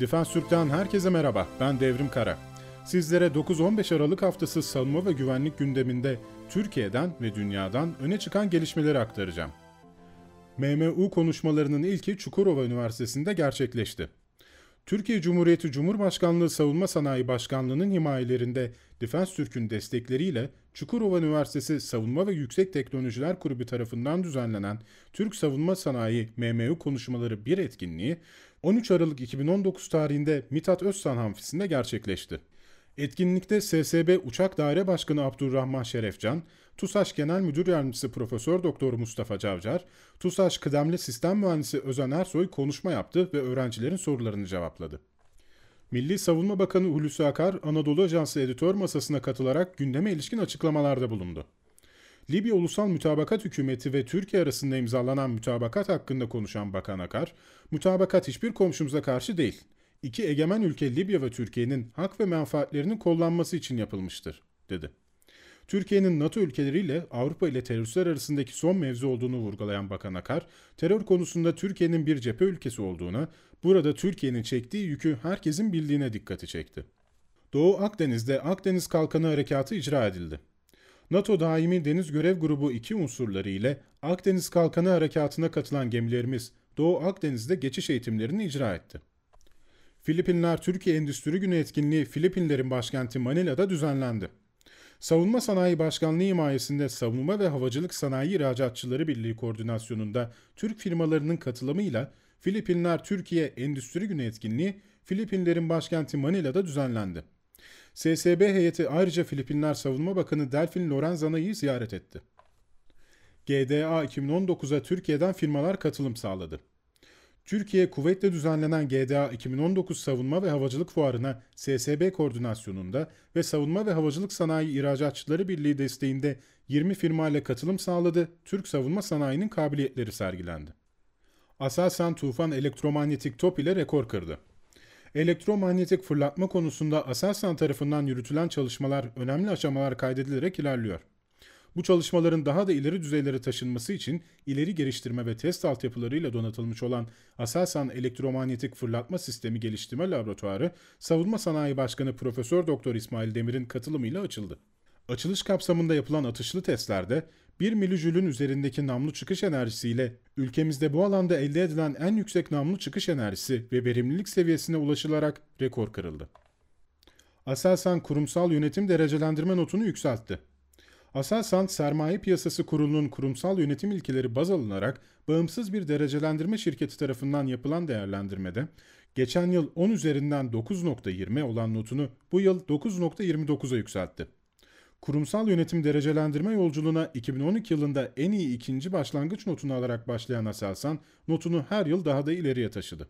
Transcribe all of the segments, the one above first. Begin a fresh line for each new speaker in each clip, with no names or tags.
Defans Türk'ten herkese merhaba. Ben Devrim Kara. Sizlere 9-15 Aralık haftası savunma ve güvenlik gündeminde Türkiye'den ve dünyadan öne çıkan gelişmeleri aktaracağım. MMU konuşmalarının ilki Çukurova Üniversitesi'nde gerçekleşti. Türkiye Cumhuriyeti Cumhurbaşkanlığı Savunma Sanayi Başkanlığı'nın himayelerinde Defens Türk'ün destekleriyle Çukurova Üniversitesi Savunma ve Yüksek Teknolojiler Kulübü tarafından düzenlenen Türk Savunma Sanayi MMU konuşmaları bir etkinliği 13 Aralık 2019 tarihinde Mithat Özsan Amfisi'nde gerçekleşti. Etkinlikte SSB Uçak Daire Başkanı Abdurrahman Şerefcan, TUSAŞ Genel Müdür Yardımcısı Profesör Doktor Mustafa Cavcar, TUSAŞ Kıdemli Sistem Mühendisi Özen Ersoy konuşma yaptı ve öğrencilerin sorularını cevapladı. Milli Savunma Bakanı Hulusi Akar, Anadolu Ajansı editör masasına katılarak gündeme ilişkin açıklamalarda bulundu. Libya Ulusal Mütabakat Hükümeti ve Türkiye arasında imzalanan mütabakat hakkında konuşan Bakan Akar, mütabakat hiçbir komşumuza karşı değil, iki egemen ülke Libya ve Türkiye'nin hak ve menfaatlerinin kollanması için yapılmıştır, dedi. Türkiye'nin NATO ülkeleriyle Avrupa ile teröristler arasındaki son mevzu olduğunu vurgulayan Bakan Akar, terör konusunda Türkiye'nin bir cephe ülkesi olduğuna, burada Türkiye'nin çektiği yükü herkesin bildiğine dikkati çekti. Doğu Akdeniz'de Akdeniz Kalkanı Harekatı icra edildi. NATO Daimi Deniz Görev Grubu 2 unsurları ile Akdeniz Kalkanı Harekatı'na katılan gemilerimiz Doğu Akdeniz'de geçiş eğitimlerini icra etti. Filipinler Türkiye Endüstri Günü etkinliği Filipinlerin başkenti Manila'da düzenlendi. Savunma Sanayi Başkanlığı himayesinde Savunma ve Havacılık Sanayi İhracatçıları Birliği koordinasyonunda Türk firmalarının katılımıyla Filipinler Türkiye Endüstri Günü etkinliği Filipinlerin başkenti Manila'da düzenlendi. SSB heyeti ayrıca Filipinler Savunma Bakanı Delfin Lorenzana'yı ziyaret etti. GDA 2019'a Türkiye'den firmalar katılım sağladı. Türkiye, Kuveyt'te düzenlenen GDA 2019 Savunma ve Havacılık Fuarı'na SSB koordinasyonunda ve Savunma ve Havacılık Sanayi İhracatçıları Birliği desteğinde 20 firma ile katılım sağladı, Türk savunma sanayinin kabiliyetleri sergilendi. Aselsan Tufan elektromanyetik top ile rekor kırdı. Elektromanyetik fırlatma konusunda Aselsan tarafından yürütülen çalışmalar önemli aşamalar kaydedilerek ilerliyor. Bu çalışmaların daha da ileri düzeylere taşınması için ileri geliştirme ve test altyapılarıyla donatılmış olan Aselsan Elektromanyetik Fırlatma Sistemi Geliştirme Laboratuvarı, Savunma Sanayi Başkanı Profesör Doktor İsmail Demir'in katılımıyla açıldı. Açılış kapsamında yapılan atışlı testlerde 1 milijülün üzerindeki namlu çıkış enerjisiyle ülkemizde bu alanda elde edilen en yüksek namlu çıkış enerjisi ve verimlilik seviyesine ulaşılarak rekor kırıldı. Aselsan kurumsal yönetim derecelendirme notunu yükseltti. Aselsan Sermaye Piyasası Kurulu'nun kurumsal yönetim ilkeleri baz alınarak bağımsız bir derecelendirme şirketi tarafından yapılan değerlendirmede geçen yıl 10 üzerinden 9.20 olan notunu bu yıl 9.29'a yükseltti. Kurumsal yönetim derecelendirme yolculuğuna 2012 yılında en iyi ikinci başlangıç notunu alarak başlayan Aselsan, notunu her yıl daha da ileriye taşıdı.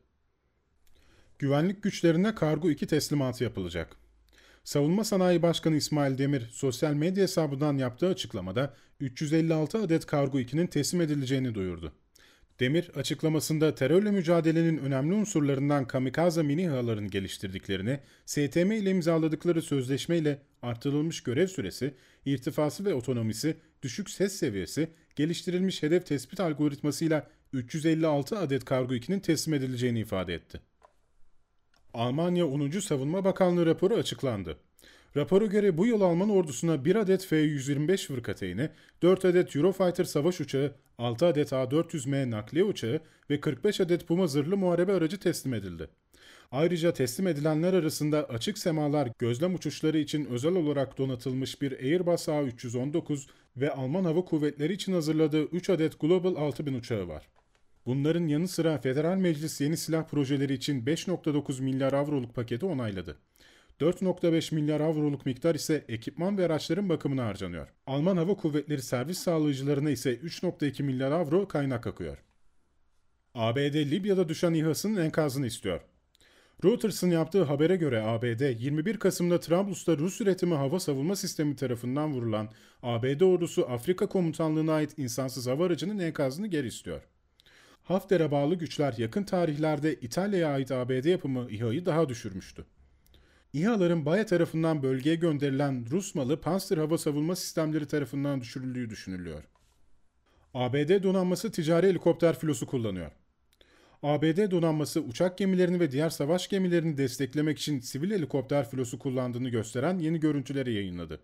Güvenlik güçlerine Kargo 2 teslimatı yapılacak. Savunma Sanayi Başkanı İsmail Demir sosyal medya hesabından yaptığı açıklamada 356 adet Kargo 2'nin teslim edileceğini duyurdu. Demir açıklamasında terörle mücadelenin önemli unsurlarından kamikaze mini HA'ların geliştirdiklerini, STM ile imzaladıkları sözleşme ile artırılmış görev süresi, irtifası ve otonomisi, düşük ses seviyesi, geliştirilmiş hedef tespit algoritmasıyla 356 adet kargo 2'nin teslim edileceğini ifade etti. Almanya 10. Savunma Bakanlığı raporu açıklandı. Rapora göre bu yıl Alman ordusuna 1 adet F-125 fırkateyni, 4 adet Eurofighter savaş uçağı, 6 adet A-400M nakliye uçağı ve 45 adet Puma zırhlı muharebe aracı teslim edildi. Ayrıca teslim edilenler arasında açık semalar gözlem uçuşları için özel olarak donatılmış bir Airbus A319 ve Alman Hava Kuvvetleri için hazırladığı 3 adet Global 6000 uçağı var. Bunların yanı sıra Federal Meclis yeni silah projeleri için 5.9 milyar avroluk paketi onayladı. 4.5 milyar avroluk miktar ise ekipman ve araçların bakımına harcanıyor. Alman Hava Kuvvetleri servis sağlayıcılarına ise 3.2 milyar avro kaynak akıyor. ABD Libya'da düşen İHA'sının enkazını istiyor. Reuters'ın yaptığı habere göre ABD 21 Kasım'da Trablus'ta Rus üretimi hava savunma sistemi tarafından vurulan ABD ordusu Afrika komutanlığına ait insansız hava aracının enkazını geri istiyor. Hafter'e bağlı güçler yakın tarihlerde İtalya'ya ait ABD yapımı İHA'yı daha düşürmüştü. İHA'ların Baya tarafından bölgeye gönderilen Rus malı Panzer hava savunma sistemleri tarafından düşürüldüğü düşünülüyor. ABD donanması ticari helikopter filosu kullanıyor. ABD donanması uçak gemilerini ve diğer savaş gemilerini desteklemek için sivil helikopter filosu kullandığını gösteren yeni görüntüleri yayınladı.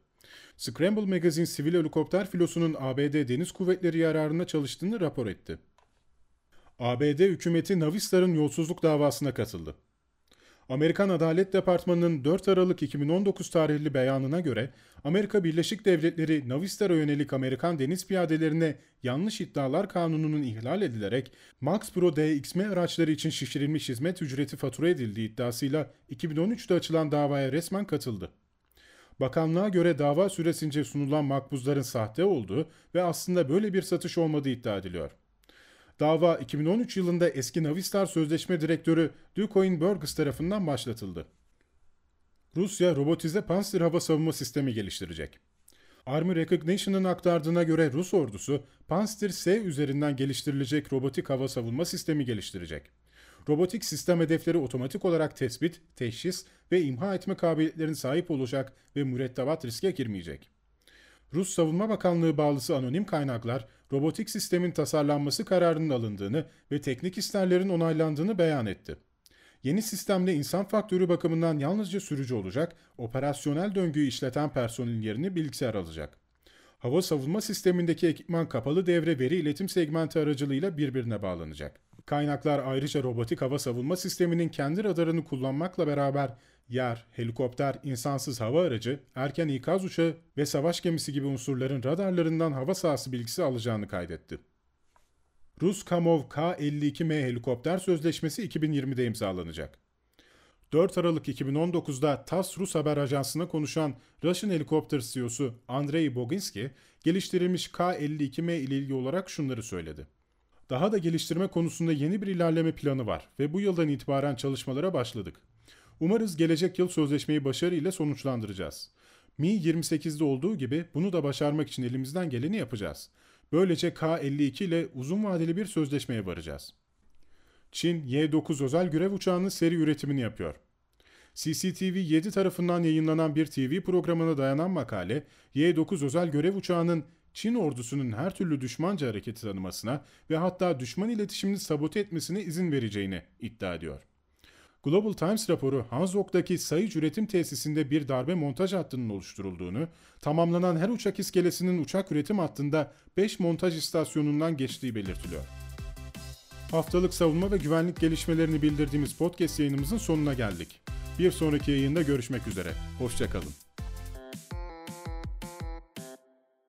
Scramble Magazine sivil helikopter filosunun ABD Deniz Kuvvetleri yararına çalıştığını rapor etti. ABD hükümeti Navistar'ın yolsuzluk davasına katıldı. Amerikan Adalet Departmanı'nın 4 Aralık 2019 tarihli beyanına göre Amerika Birleşik Devletleri Navistar'a yönelik Amerikan deniz piyadelerine yanlış iddialar kanununun ihlal edilerek Max Pro DXM araçları için şişirilmiş hizmet ücreti fatura edildiği iddiasıyla 2013'te açılan davaya resmen katıldı. Bakanlığa göre dava süresince sunulan makbuzların sahte olduğu ve aslında böyle bir satış olmadığı iddia ediliyor. Dava 2013 yılında eski Navistar Sözleşme Direktörü Ducoin Burgess tarafından başlatıldı. Rusya robotize Pantsir hava savunma sistemi geliştirecek. Army Recognition'ın aktardığına göre Rus ordusu Pantsir S üzerinden geliştirilecek robotik hava savunma sistemi geliştirecek. Robotik sistem hedefleri otomatik olarak tespit, teşhis ve imha etme kabiliyetlerine sahip olacak ve mürettebat riske girmeyecek. Rus Savunma Bakanlığı bağlısı anonim kaynaklar, robotik sistemin tasarlanması kararının alındığını ve teknik isterlerin onaylandığını beyan etti. Yeni sistemde insan faktörü bakımından yalnızca sürücü olacak, operasyonel döngüyü işleten personelin yerini bilgisayar alacak. Hava savunma sistemindeki ekipman kapalı devre veri iletim segmenti aracılığıyla birbirine bağlanacak. Kaynaklar ayrıca robotik hava savunma sisteminin kendi radarını kullanmakla beraber yer, helikopter, insansız hava aracı, erken ikaz uçağı ve savaş gemisi gibi unsurların radarlarından hava sahası bilgisi alacağını kaydetti. Rus Kamov K-52M helikopter sözleşmesi 2020'de imzalanacak. 4 Aralık 2019'da TASS Rus haber ajansına konuşan Russian Helicopter CEO'su Andrei Boginski, geliştirilmiş K-52M ile ilgili olarak şunları söyledi. Daha da geliştirme konusunda yeni bir ilerleme planı var ve bu yıldan itibaren çalışmalara başladık. Umarız gelecek yıl sözleşmeyi başarıyla sonuçlandıracağız. Mi-28'de olduğu gibi bunu da başarmak için elimizden geleni yapacağız. Böylece K-52 ile uzun vadeli bir sözleşmeye varacağız. Çin, Y-9 özel görev uçağının seri üretimini yapıyor. CCTV 7 tarafından yayınlanan bir TV programına dayanan makale, Y-9 özel görev uçağının Çin ordusunun her türlü düşmanca hareketi tanımasına ve hatta düşman iletişimini sabote etmesine izin vereceğini iddia ediyor. Global Times raporu Hanzok'taki Sayıc üretim tesisinde bir darbe montaj hattının oluşturulduğunu, tamamlanan her uçak iskelesinin uçak üretim hattında 5 montaj istasyonundan geçtiği belirtiliyor. Haftalık savunma ve güvenlik gelişmelerini bildirdiğimiz podcast yayınımızın sonuna geldik. Bir sonraki yayında görüşmek üzere. Hoşçakalın.